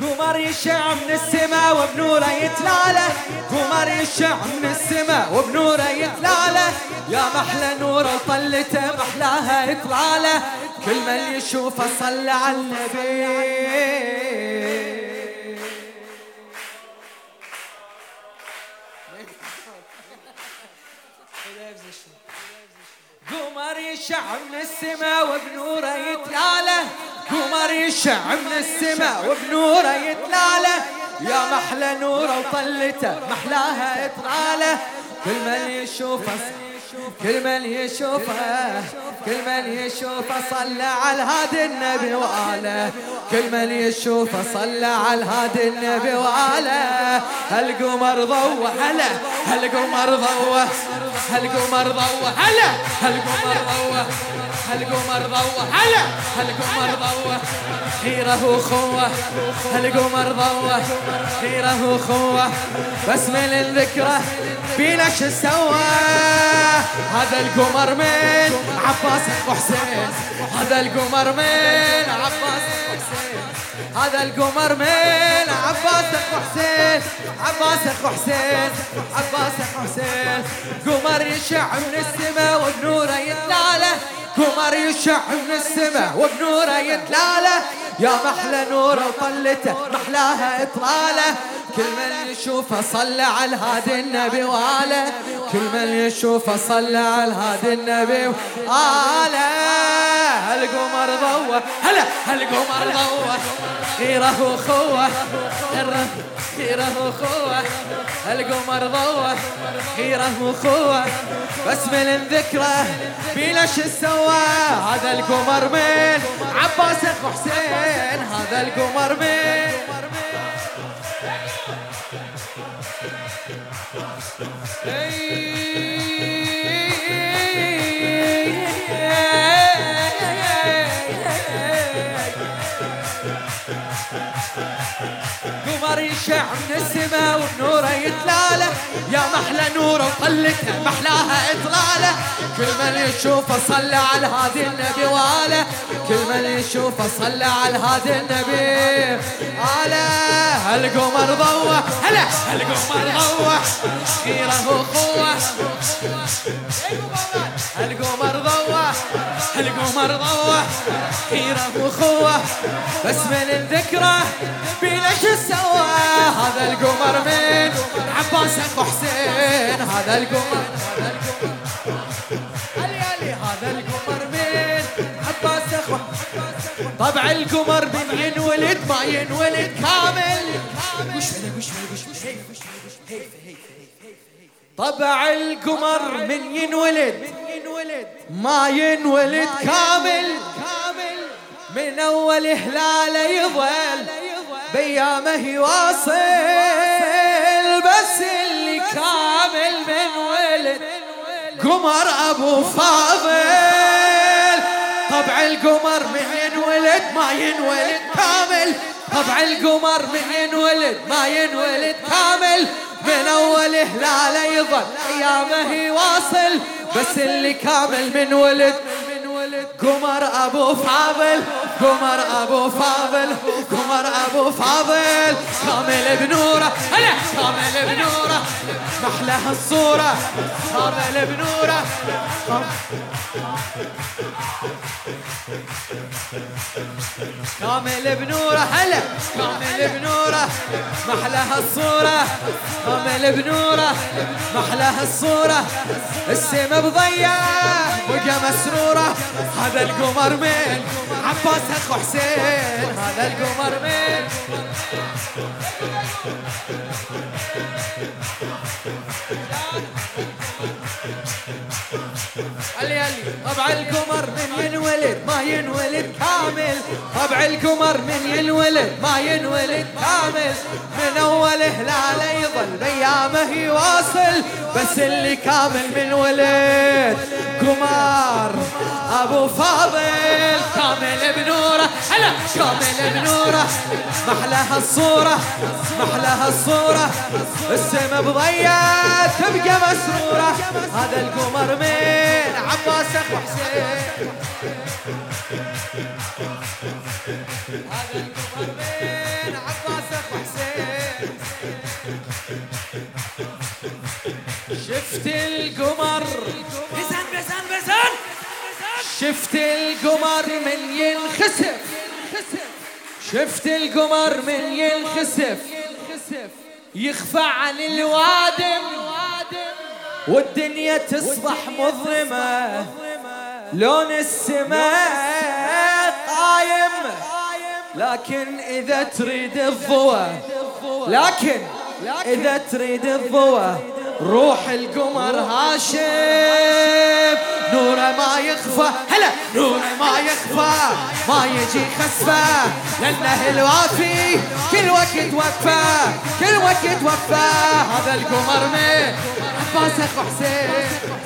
قمر يشع من السماء وبنوره يتلاله. قمر يشع من السماء وبنوره يتلاله. يا محلى نوره وطلته محلاها اطلاله كل من يشوفه صلى على النبي. قمر يشع من السماء وبنوره يتلاله قمر يشع من السماء وبنوره يتلاله يا محلى نورة وطلته محلاها اطلاله كل من يشوفه كل من يشوفه كل من يشوفه صلى على هادي النبي وآله. كل من يشوفه صلى على هادي النبي وآله. هالقمر ضوى هلا هالقمر ضوى هالقمر ضوى هلا هالقمر ضوى هالقمر ضوى هلا هالقمر ضوى خيره وخوه. هالقمر ضوى خيره وخوه. بس من الذكرى بينا شو سوى؟ هذا القمر من عباس وحسين. هذا القمر من عباس وحسين. هذا القمر من عباس وحسين. عباس وحسين. عباس وحسين. قمر يشع من السماء وبنوره يتلاله. قمر يشع من السماء وبنوره يتلاله. يا محلى نوره وطلته محلاها إطلاله. كل من يشوفه صلى على الهادي النبي وآله. كل من يشوفه صلى على الهادي النبي وآله. هالقمر ضوى هلا هالقمر ضوى خيره وخوه. خيره وخوه. القمر ضوى خيره وخوه. بس من الذكرى بينا شو سوى. هذا القمر من عباس حسين هذا القمر من قمر يشع من السماء ونوره يتلالة. يا محلى نوره وطلته محلاها إطلالة. كل من يشوفه صلى على هذه النبي وآله. كل من يشوفه صلى على هذه النبي على هالقمر ضوى هلا هالقمر ضوى خيره وقوه وخوه بس من الذكرى بينا شو سوى هذا القمر من عباس ابو حسين هذا القمر. علي هذا القمر من عباس طبع القمر من ينولد ما ينولد كامل. طبع القمر من ينولد ما ينولد كامل. من أول هلاله يظل بيامه يواصل بس اللي كامل من ولد قمر أبو فاضل. طبع القمر من ينولد ما ينولد كامل. طبع القمر من ينولد ما ينولد كامل. من أول هلاله يظل ايامه يواصل بس اللي كامل من ولد. قمر أبو فاضل. قمر ابو فاضل قمر ابو فاضل كامل بنوره. هلا! كامل بنوره. محلى الصورة. كامل بنوره. كامل بنوره. هلا. كامل بنوره. محلى الصورة. كامل بنوره. محلى الصورة. السما بضيع بقى مسرورة. هذا القمر من عباس أخو حسين. هذا القمر من علي علي. طبع القمر من ينولد ما ينولد كامل. طبع القمر من ينولد ما ينولد كامل. من اول هلاله يظل بأيامه يواصل. بس اللي كامل من ولد قمر أبو فاضل كامل بنوره. هلا كامل بنوره. محلى الصورة محلى الصورة. السما بضيعت تبقى مسرورة. هذا القمر من عباس اخو حسين. هذا القمر من عباس اخو حسين. شفت القمر شفت القمر من ينخسف. شفت القمر من ينخسف. يخفى عن الوادم. والدنيا تصبح مظلمة. لون السماء قايم. لكن إذا تريد الضوء لكن إذا تريد الضوء روح القمر هاشم. نوره ما يخفى. هلا. نوره ما يخفى. ما يجي خسفة. لأنه الوافي. كل وقت وفى كل وقت وفى هذا القمر من عباس اخو حسين.